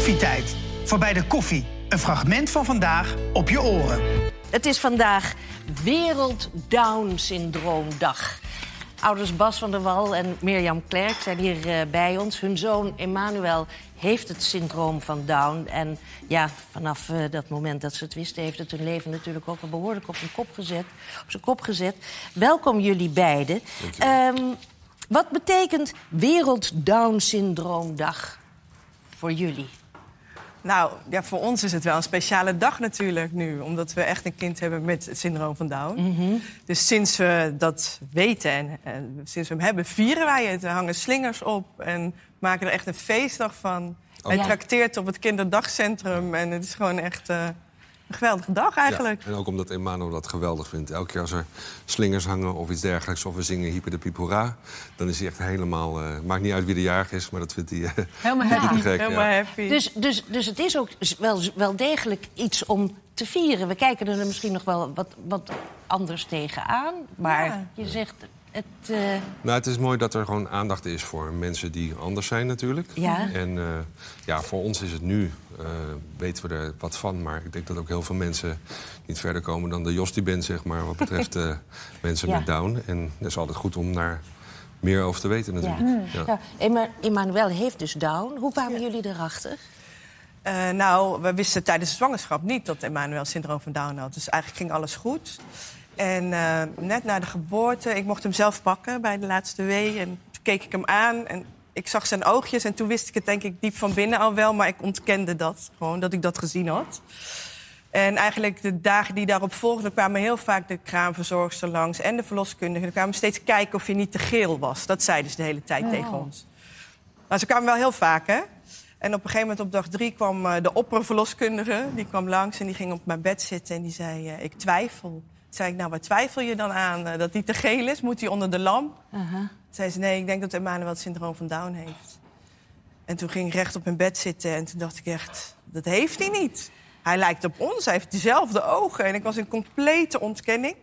Koffietijd. Voorbij de koffie. Een fragment van vandaag op je oren. Het is vandaag Wereld Down Syndroomdag. Ouders Bas van der Wal en Mirjam Klerk zijn hier eh, bij ons. Hun zoon Emmanuel heeft het syndroom van Down. En ja, vanaf eh, dat moment dat ze het wisten... heeft het hun leven natuurlijk ook wel behoorlijk op, zijn kop gezet, op zijn kop gezet. Welkom jullie beiden. Ehm, wat betekent Wereld Down Syndroomdag voor jullie? Nou, ja, voor ons is het wel een speciale dag natuurlijk nu. Omdat we echt een kind hebben met het syndroom van Down. Dus sinds we dat weten en, en sinds we hem hebben, vieren wij het. Er hangen slingers op en maken er echt een feestdag van. Hij ja. trakteert op het kinderdagcentrum. En het is gewoon echt eh, een geweldige dag eigenlijk. Ja, en ook omdat Emmanuel dat geweldig vindt. Elke keer als er slingers hangen of iets dergelijks... of we zingen Hyper de Piep Hoera... dan is hij echt helemaal... eh, maakt niet uit wie de jarig is, maar dat vindt hij... eh, Helemaal happy. gek, Helemaal ja. happy. Dus, dus, dus het is ook wel, wel degelijk iets om te vieren. We kijken er misschien nog wel wat, wat anders tegenaan. Maar Ja. je zegt, het... eh, Nou, het is mooi dat er gewoon aandacht is voor mensen die anders zijn natuurlijk. Ja. En eh, ja, voor ons is het nu, eh, weten we er wat van. Maar ik denk dat ook heel veel mensen niet verder komen dan de Jos die bent, zeg maar... wat betreft eh, mensen Ja. met Down. En het is altijd goed om daar meer over te weten natuurlijk. Ja. ja. Emma- Emmanuel heeft dus Down. Hoe kwamen jullie erachter? Eh, nou, we wisten tijdens de zwangerschap niet dat Emmanuel syndroom van Down had. Dus eigenlijk ging alles goed. En eh, net na de geboorte, ik mocht hem zelf pakken bij de laatste wee. En toen keek ik hem aan en ik zag zijn oogjes. En toen wist ik het denk ik diep van binnen al wel. Maar ik ontkende dat, gewoon dat ik dat gezien had. En eigenlijk de dagen die daarop volgden... kwamen heel vaak de kraamverzorgster langs en de verloskundige. Die kwamen steeds kijken of je niet te geel was. Dat zeiden ze de hele tijd tegen ons. Maar ze kwamen wel heel vaak, hè? En op een gegeven moment op dag drie kwam eh, de opperverloskundige. Die kwam langs en die ging op mijn bed zitten en die zei... eh, ik twijfel. Toen zei ik, nou, waar twijfel je dan aan? Eh, dat hij te geel is? Moet hij onder de lamp? Toen zei ze, nee, ik denk dat Emmanuel het syndroom van Down heeft. En toen ging ik recht op mijn bed zitten en toen dacht ik echt... dat heeft hij niet. Hij lijkt op ons, hij heeft dezelfde ogen. En ik was in complete ontkenning.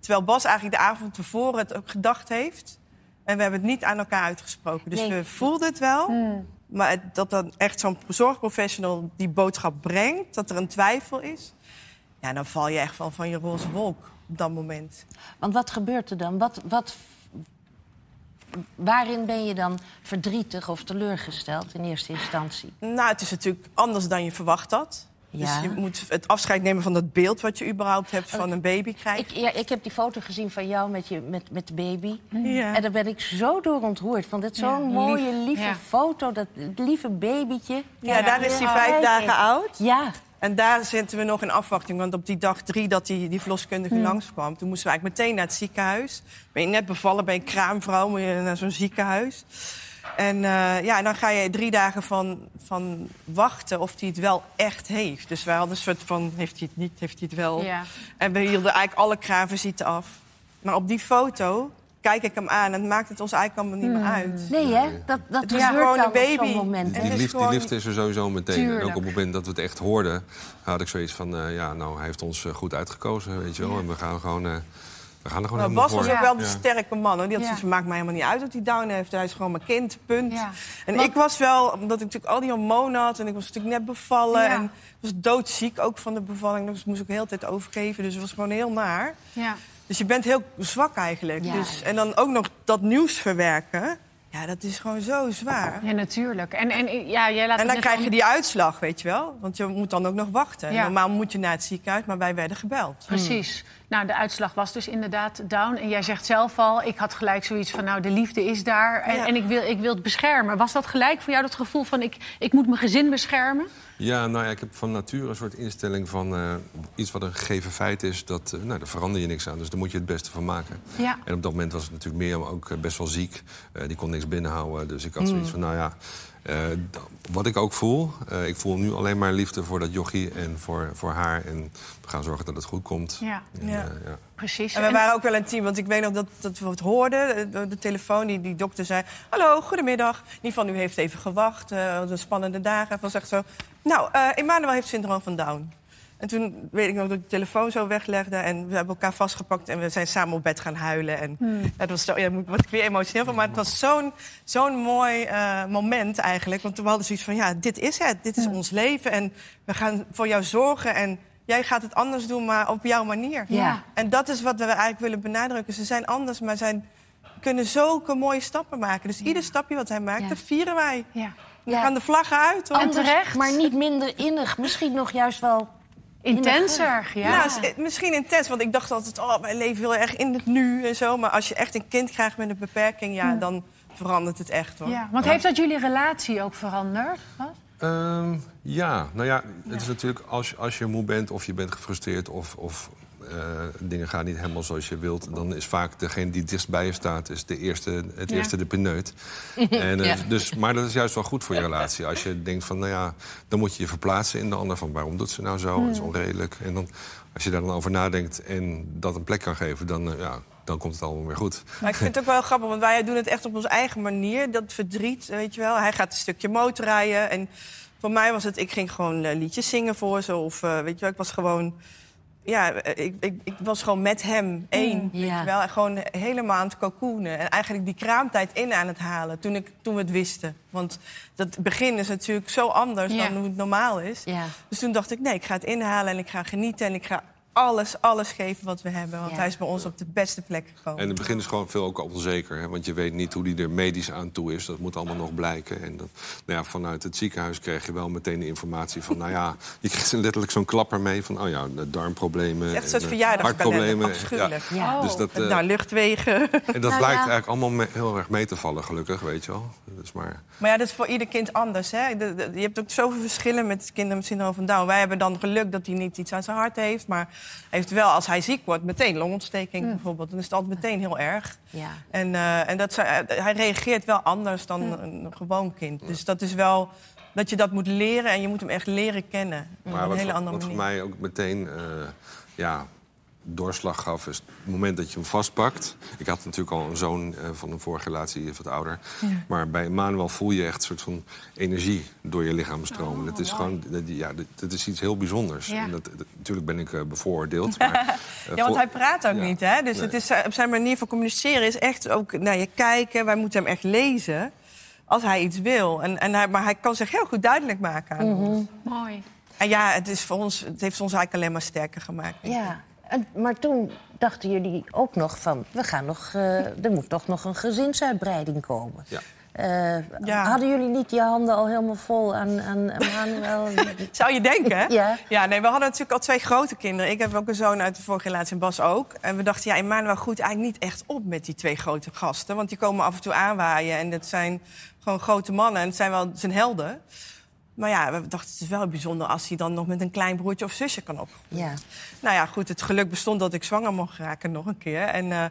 Terwijl Bas eigenlijk de avond tevoren het ook gedacht heeft. En we hebben het niet aan elkaar uitgesproken. Dus Nee. we voelden het wel. Maar het- dat dan echt zo'n zorgprofessional die boodschap brengt... dat er een twijfel is... ja, dan val je echt wel van je roze wolk op dat moment. Want wat gebeurt er dan? Wat, wat, waarin ben je dan verdrietig of teleurgesteld in eerste instantie? Nou, het is natuurlijk anders dan je verwacht had. Ja. Dus je moet het afscheid nemen van dat beeld wat je überhaupt hebt van een baby krijgen. Ik, ja, ik heb die foto gezien van jou met, je, met, met de baby. Ja. En daar ben ik zo door ontroerd. Vond het zo'n mooie, lieve Ja. foto. Dat lieve babytje. Ja, daar is hij vijf dagen oud. Ja, En daar zitten we nog in afwachting. Want op die dag drie dat die, die verloskundige langskwam... toen moesten we eigenlijk meteen naar het ziekenhuis. Ben je net bevallen, ben je kraamvrouw, moet je naar zo'n ziekenhuis. En eh, ja, dan ga je drie dagen van, van wachten of hij het wel echt heeft. Dus wij hadden een soort van, heeft hij het niet, heeft hij het wel? Ja. En we hielden eigenlijk alle kraamvisite af. Maar op die foto kijk ik hem aan en het maakt het ons eigenlijk allemaal niet meer uit. nee hè? Dat, dat Het is gewoon een op baby. moment. En Die, liefde, gewoon- die liefde is er sowieso meteen. En ook op het moment dat we het echt hoorden, had ik zoiets van... eh, ja, nou, hij heeft ons eh, goed uitgekozen, weet je wel. En we gaan gewoon, eh, we gaan er gewoon Nou, Bas was ook wel de Ja. sterke man. Hoor. Die had Ja. zoiets van, maakt mij helemaal niet uit dat hij down heeft. Hij is gewoon mijn kind, punt. Ja. En Want- ik was wel, omdat ik natuurlijk al die hormonen had... en ik was natuurlijk net bevallen Ja. en ik was doodziek ook van de bevalling. Dus ik moest ook heel de hele tijd overgeven, dus het was gewoon heel naar. Dus je bent heel zwak eigenlijk. Ja. Dus, en dan ook nog dat nieuws verwerken. Ja, dat is gewoon zo zwaar. ja, natuurlijk. En, en ja, jij laat En dan krijg je die uitslag, weet je wel. Want je moet dan ook nog wachten. Ja. Normaal moet je naar het ziekenhuis, maar wij werden gebeld. Precies. Nou, de uitslag was dus inderdaad down. En jij zegt zelf al, ik had gelijk zoiets van... nou, de liefde is daar en, Ja. en ik, wil, ik wil het beschermen. Was dat gelijk voor jou dat gevoel van... ik, ik moet mijn gezin beschermen? Ja, nou ja, ik heb van nature een soort instelling van eh, iets wat een gegeven feit is. Dat, eh, nou, daar verander je niks aan, dus daar moet je het beste van maken. Ja. En op dat moment was het natuurlijk Mirjam ook eh, best wel ziek. Eh, die kon niks binnenhouden, dus ik had zoiets van, nou ja... eh, wat ik ook voel, eh, ik voel nu alleen maar liefde voor dat jochie en voor, voor haar. En we gaan zorgen dat het goed komt. Ja. En, Ja. eh, ja. Precies. En we En- waren ook wel een team, want ik weet nog dat, dat we het hoorden. De, de telefoon, die, die dokter zei... Hallo, goedemiddag. In ieder geval, u heeft even gewacht. eh de spannende dagen. Van zegt zo... Nou, eh Emmanuel heeft syndroom van Down. En toen weet ik nog dat ik de telefoon zo weglegde. En we hebben elkaar vastgepakt en we zijn samen op bed gaan huilen. En dat was zo, ja, daar word ik weer emotioneel van. Maar het was zo'n zo'n mooi eh, moment eigenlijk. Want we hadden zoiets van, ja, dit is het. Dit is ons leven. En we gaan voor jou zorgen. En jij gaat het anders doen, maar op jouw manier. Ja. En dat is wat we eigenlijk willen benadrukken. Ze zijn anders, maar zijn kunnen zulke mooie stappen maken. Dus ieder stapje wat hij maakt, Ja. dat vieren wij. Ja. Ja. gaan de vlaggen uit, hoor. En terecht. Maar niet minder innig. Misschien nog juist wel... Intenser, ja. Ja, eh, misschien intens, want ik dacht altijd, oh, wij leven heel erg in het nu en zo. Maar als je echt een kind krijgt met een beperking, ja, dan verandert het echt, hoor. Ja, want heeft dat jullie relatie ook veranderd? Ehm, ja, nou ja, het is natuurlijk als, je- als je moe bent of je bent gefrustreerd of, of eh, dingen gaan niet helemaal zoals je wilt, dan is vaak degene die dichtst bij je staat, is de eerste, het Ja. eerste de pineut. en, eh, dus, maar dat is juist wel goed voor je relatie. Als je denkt van, nou ja, dan moet je je verplaatsen in de ander van waarom doet ze nou zo? Dat is onredelijk. En dan, als je daar dan over nadenkt en dat een plek kan geven, dan, eh, ja, dan komt het allemaal weer goed. Maar ik vind het ook wel grappig, want wij doen het echt op onze eigen manier. Dat verdriet, weet je wel. Hij gaat een stukje motorrijden. En voor mij was het, ik ging gewoon liedjes zingen voor ze. Of weet je wel, ik was gewoon... Ja, eh, ik, ik, ik was gewoon met hem één, weet Ja. je wel. Gewoon helemaal aan het cocoonen. En eigenlijk die kraamtijd in aan het halen toen, ik, toen we het wisten. Want dat begin is natuurlijk zo anders Ja. dan hoe het normaal is. Ja. Dus toen dacht ik, nee, ik ga het inhalen en ik ga genieten. En ik ga alles, alles geven wat we hebben. Want Ja. hij is bij ons op de beste plek gekomen. En in het begin is gewoon veel ook onzeker. Hè? Want je weet niet hoe die er medisch aan toe is. Dat moet allemaal nog blijken. En dat, nou ja, vanuit het ziekenhuis kreeg je wel meteen de informatie van... nou ja, je kreeg letterlijk zo'n klapper mee van... oh ja, de darmproblemen. Het is echt zo'n verjaardagskalender, hartproblemen. afschuwelijk. Ja. Dus dat, eh, Nou, luchtwegen. en dat Nou blijkt ja. eigenlijk allemaal me- heel erg mee te vallen, gelukkig, weet je wel. Dus maar, Maar ja, dat is voor ieder kind anders. Hè? De- de- je hebt ook zoveel verschillen met kinderen met syndroom van Down. Wij hebben dan geluk dat hij niet iets aan zijn hart heeft. Maar hij heeft wel, als hij ziek wordt, meteen longontsteking bijvoorbeeld. Dan is het altijd meteen heel erg. Ja. En, eh, en dat, zijn- hij reageert wel anders dan een gewoon kind. Dus dat is wel dat je dat moet leren en je moet hem echt leren kennen. Op maar een wat, hele wat andere voor manier. mij ook meteen eh, ja, doorslag gaf... is het moment dat je hem vastpakt. Ik had natuurlijk al een zoon eh, van een vorige relatie, wat ouder. Maar bij Manuel voel je echt een soort van energie door je lichaam stromen. dat is gewoon, dat, ja, dat, dat is iets heel bijzonders. Ja. En dat, dat- natuurlijk ben ik eh, bevooroordeeld. Maar, eh, Ja, want hij praat ook Ja. niet, hè? Dus Nee. het is, eh, zijn manier van communiceren is echt ook naar je kijken. Wij moeten hem echt lezen als hij iets wil. En, en hij, maar hij kan zich heel goed duidelijk maken aan ons. Mooi. En ja, het, is voor ons, het heeft ons eigenlijk alleen maar sterker gemaakt. Ja, en, maar toen dachten jullie ook nog van... we gaan nog, eh, er moet toch nog een gezinsuitbreiding komen. Ja. Eh, Ja. Hadden jullie niet je handen al helemaal vol aan, aan Manuel? Zou je denken, hè? Ja. Ja, nee, we hadden natuurlijk al twee grote kinderen. Ik heb ook een zoon uit de vorige relatie en Bas ook. En we dachten, ja, Emmanuel groeit eigenlijk niet echt op met die twee grote gasten. Want die komen af en toe aanwaaien. En dat zijn gewoon grote mannen. En het zijn wel zijn helden. Maar ja, we dachten, het is wel bijzonder als hij dan nog met een klein broertje of zusje kan opgroeien. ja. Nou ja, goed, het geluk bestond dat ik zwanger mocht raken nog een keer. En eh,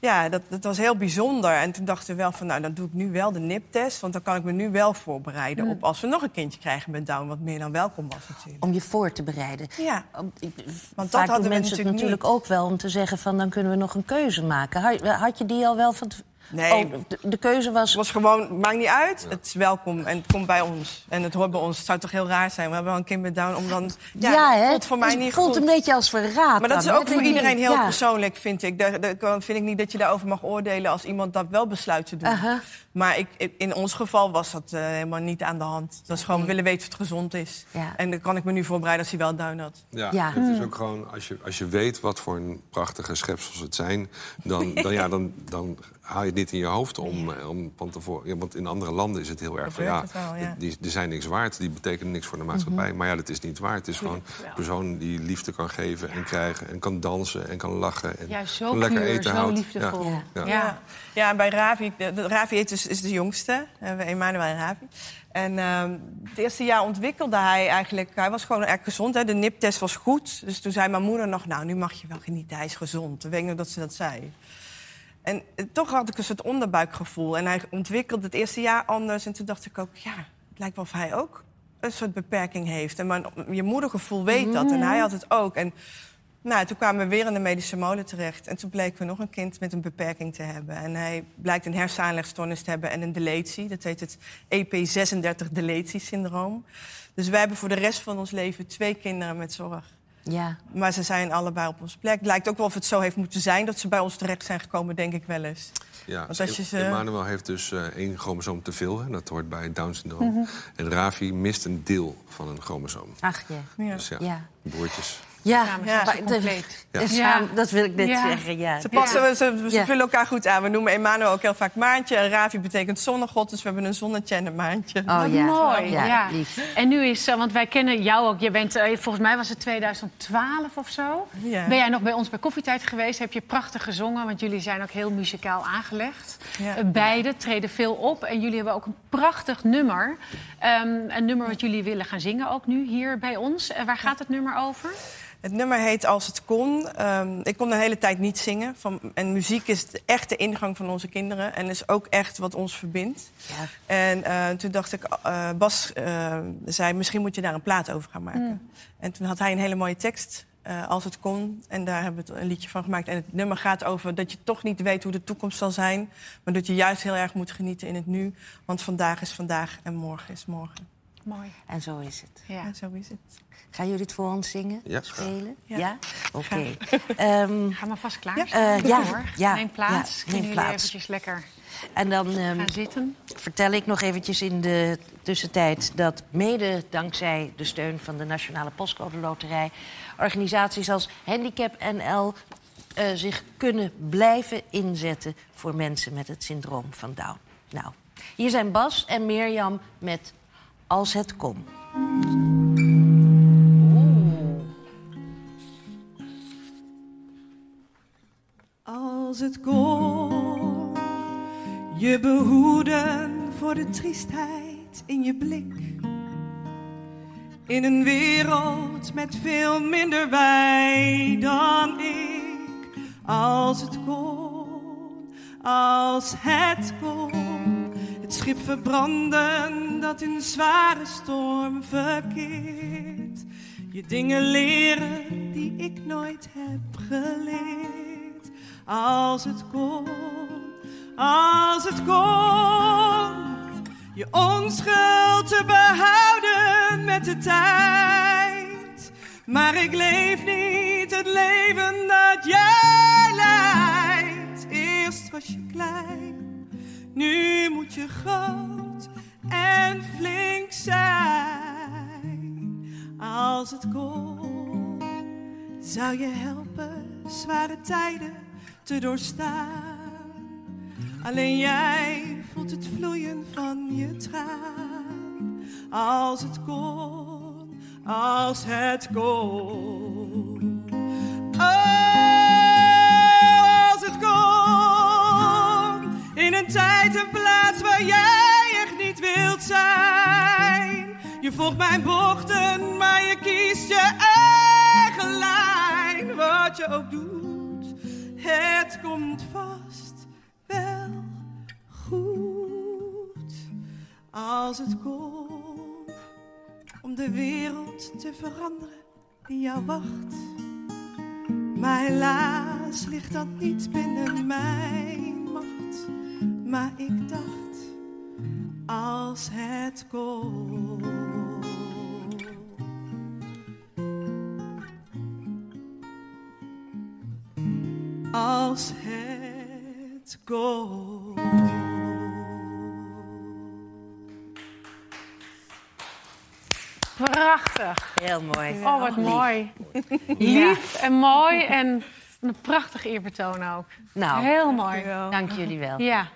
ja, dat, dat was heel bijzonder. En toen dachten we wel van, nou, dan doe ik nu wel de NIP-test. Want dan kan ik me nu wel voorbereiden Mm. op als we nog een kindje krijgen met Down. Wat meer dan welkom was natuurlijk. Om je voor te bereiden. Ja. Om- ik- Want dat hadden mensen natuurlijk ook wel om te zeggen van... dan kunnen we nog een keuze maken. Had, had je die al wel van... Nee. Oh, de, de keuze was... Het was gewoon, maakt niet uit, het is welkom en het komt bij ons. En het hoort bij ons. Het zou toch heel raar zijn, we hebben wel een kind met Down om dan... Ja, dat hè? voelt voor mij het niet voelt goed. een beetje als verraad. Maar dat is dan, ook voor iedereen heel ja. persoonlijk, vind ik. Daar, daar vind ik niet dat je daarover mag oordelen als iemand dat wel besluit te doen. Maar ik, ik- in ons geval was dat eh, helemaal niet aan de hand. Dat is gewoon, willen weten of het gezond is. Ja. En dan kan ik me nu voorbereiden als hij wel Down had. Ja, Ja. het is ook gewoon, als je, als je weet wat voor een prachtige schepsels het zijn... dan, dan, ja, dan, dan haal je het niet in je hoofd om, eh, om van tevoren... Ja, want in andere landen is het heel erg van, ja, wel, ja. Die, die zijn niks waard, die betekenen niks voor de maatschappij. Maar ja, dat is niet waar. Het is gewoon een persoon die liefde kan geven en krijgen... en kan dansen en kan lachen en Ja, zo lekker puur, eten zo houdt. liefdevol. Ja. Ja. Ja. Ja, en bij Ravi, de, de- Ravi is, dus- is de jongste, uh, Emmanuel en Ravi. En ehm, het eerste jaar ontwikkelde hij eigenlijk, hij was gewoon erg gezond. Hè? De NIP-test was goed. Dus toen zei mijn moeder nog, nou, nu mag je wel genieten, hij is gezond. Toen weet ik nog dat ze dat zei. En eh, toch had ik een soort onderbuikgevoel. En hij ontwikkelde het eerste jaar anders. En toen dacht ik ook, ja, het lijkt wel of hij ook een soort beperking heeft. En mijn, je moedergevoel weet dat en hij had het ook. En nou, toen kwamen we weer in de medische molen terecht. En toen bleken we nog een kind met een beperking te hebben. En hij blijkt een hersenaanlegstoornis te hebben en een deletie. Dat heet het E EP36-deletiesyndroom. Dus wij hebben voor de rest van ons leven twee kinderen met zorg. Ja. Maar ze zijn allebei op onze plek. Het lijkt ook wel of het zo heeft moeten zijn dat ze bij ons terecht zijn gekomen, denk ik wel eens. Ja, Want als je ze- Emmanuel heeft dus eh, één chromosoom te veel. Hè, dat hoort bij het Down-syndroom. En Ravi mist een deel van een chromosoom. Ach ja. Ja. Dus ja, Ja. broertjes. Ja, Ja. maar compleet. Ja. dat wil ik net Ja. zeggen. Ja. Ze, passen, ze, ze Ja. vullen elkaar goed aan. We noemen Emmanuel ook heel vaak maantje. En Ravi betekent zonnegod, dus we hebben een zonnetje en een maantje. Oh Wat ja. mooi. Ja. En nu is, eh, want wij kennen jou ook. Je bent, eh, volgens mij was het 2012 of zo. Ja. Ben jij nog bij ons bij Koffietijd geweest? Heb je prachtig gezongen? Want jullie zijn ook heel muzikaal aangelegd. Ja. Eh, Beide treden veel op. En jullie hebben ook een prachtig nummer. Ehm, een nummer wat jullie willen gaan zingen ook nu hier bij ons. Eh, waar gaat het nummer over? Het nummer heet Als het kon. Ehm, ik kon de hele tijd niet zingen. Van, en muziek is de echte ingang van onze kinderen. En is ook echt wat ons verbindt. Ja. En eh, toen dacht ik, eh, Bas eh, zei, misschien moet je daar een plaat over gaan maken. En toen had hij een hele mooie tekst, Als het kon. En daar hebben we een liedje van gemaakt. En het nummer gaat over dat je toch niet weet hoe de toekomst zal zijn. Maar dat je juist heel erg moet genieten in het nu. Want vandaag is vandaag en morgen is morgen. Mooi. En zo is het. Ja. En zo is het. Gaan jullie het voor ons zingen? Ja. Spelen? Ja. Ja? Oké. Ehm, Ga maar vast klaar Ja. Eh, ja, Neem plaats. neem jullie plaats. eventjes lekker en dan ehm, gaan zitten? vertel ik nog eventjes in de tussentijd dat mede dankzij de steun van de Nationale Postcode Loterij organisaties als Handicap NL eh, zich kunnen blijven inzetten voor mensen met het syndroom van Down. Nou, hier zijn Bas en Mirjam met Als het kon. Als het kon, je behoeden voor de triestheid in je blik. In een wereld met veel minder wij dan ik. Als het kon, als het kon. Het schip verbranden dat in zware storm verkeert. Je dingen leren die ik nooit heb geleerd. Als het kon, als het kon. Je onschuld te behouden met de tijd. Maar ik leef niet het leven dat jij leidt. Eerst was je klein, nu moet je groot en flink zijn. Als het kon, zou je helpen zware tijden te doorstaan. Alleen jij voelt het vloeien van je traan. Als het kon, als het kon. Oh, als het kon. In een tijd en plaats waar jij wilt zijn. Je volgt mijn bochten, maar je kiest je eigen lijn. Wat je ook doet, het komt vast wel goed. Als het kon, om de wereld te veranderen die jou wacht. Maar helaas ligt dat niet binnen mijn macht. Maar ik dacht, als het kon. Als het kon. Prachtig. Heel mooi. Oh, wat mooi. Ja. Lief en mooi en een prachtig eerbetoon ook. Nou, Heel mooi. dank jullie wel. Ja.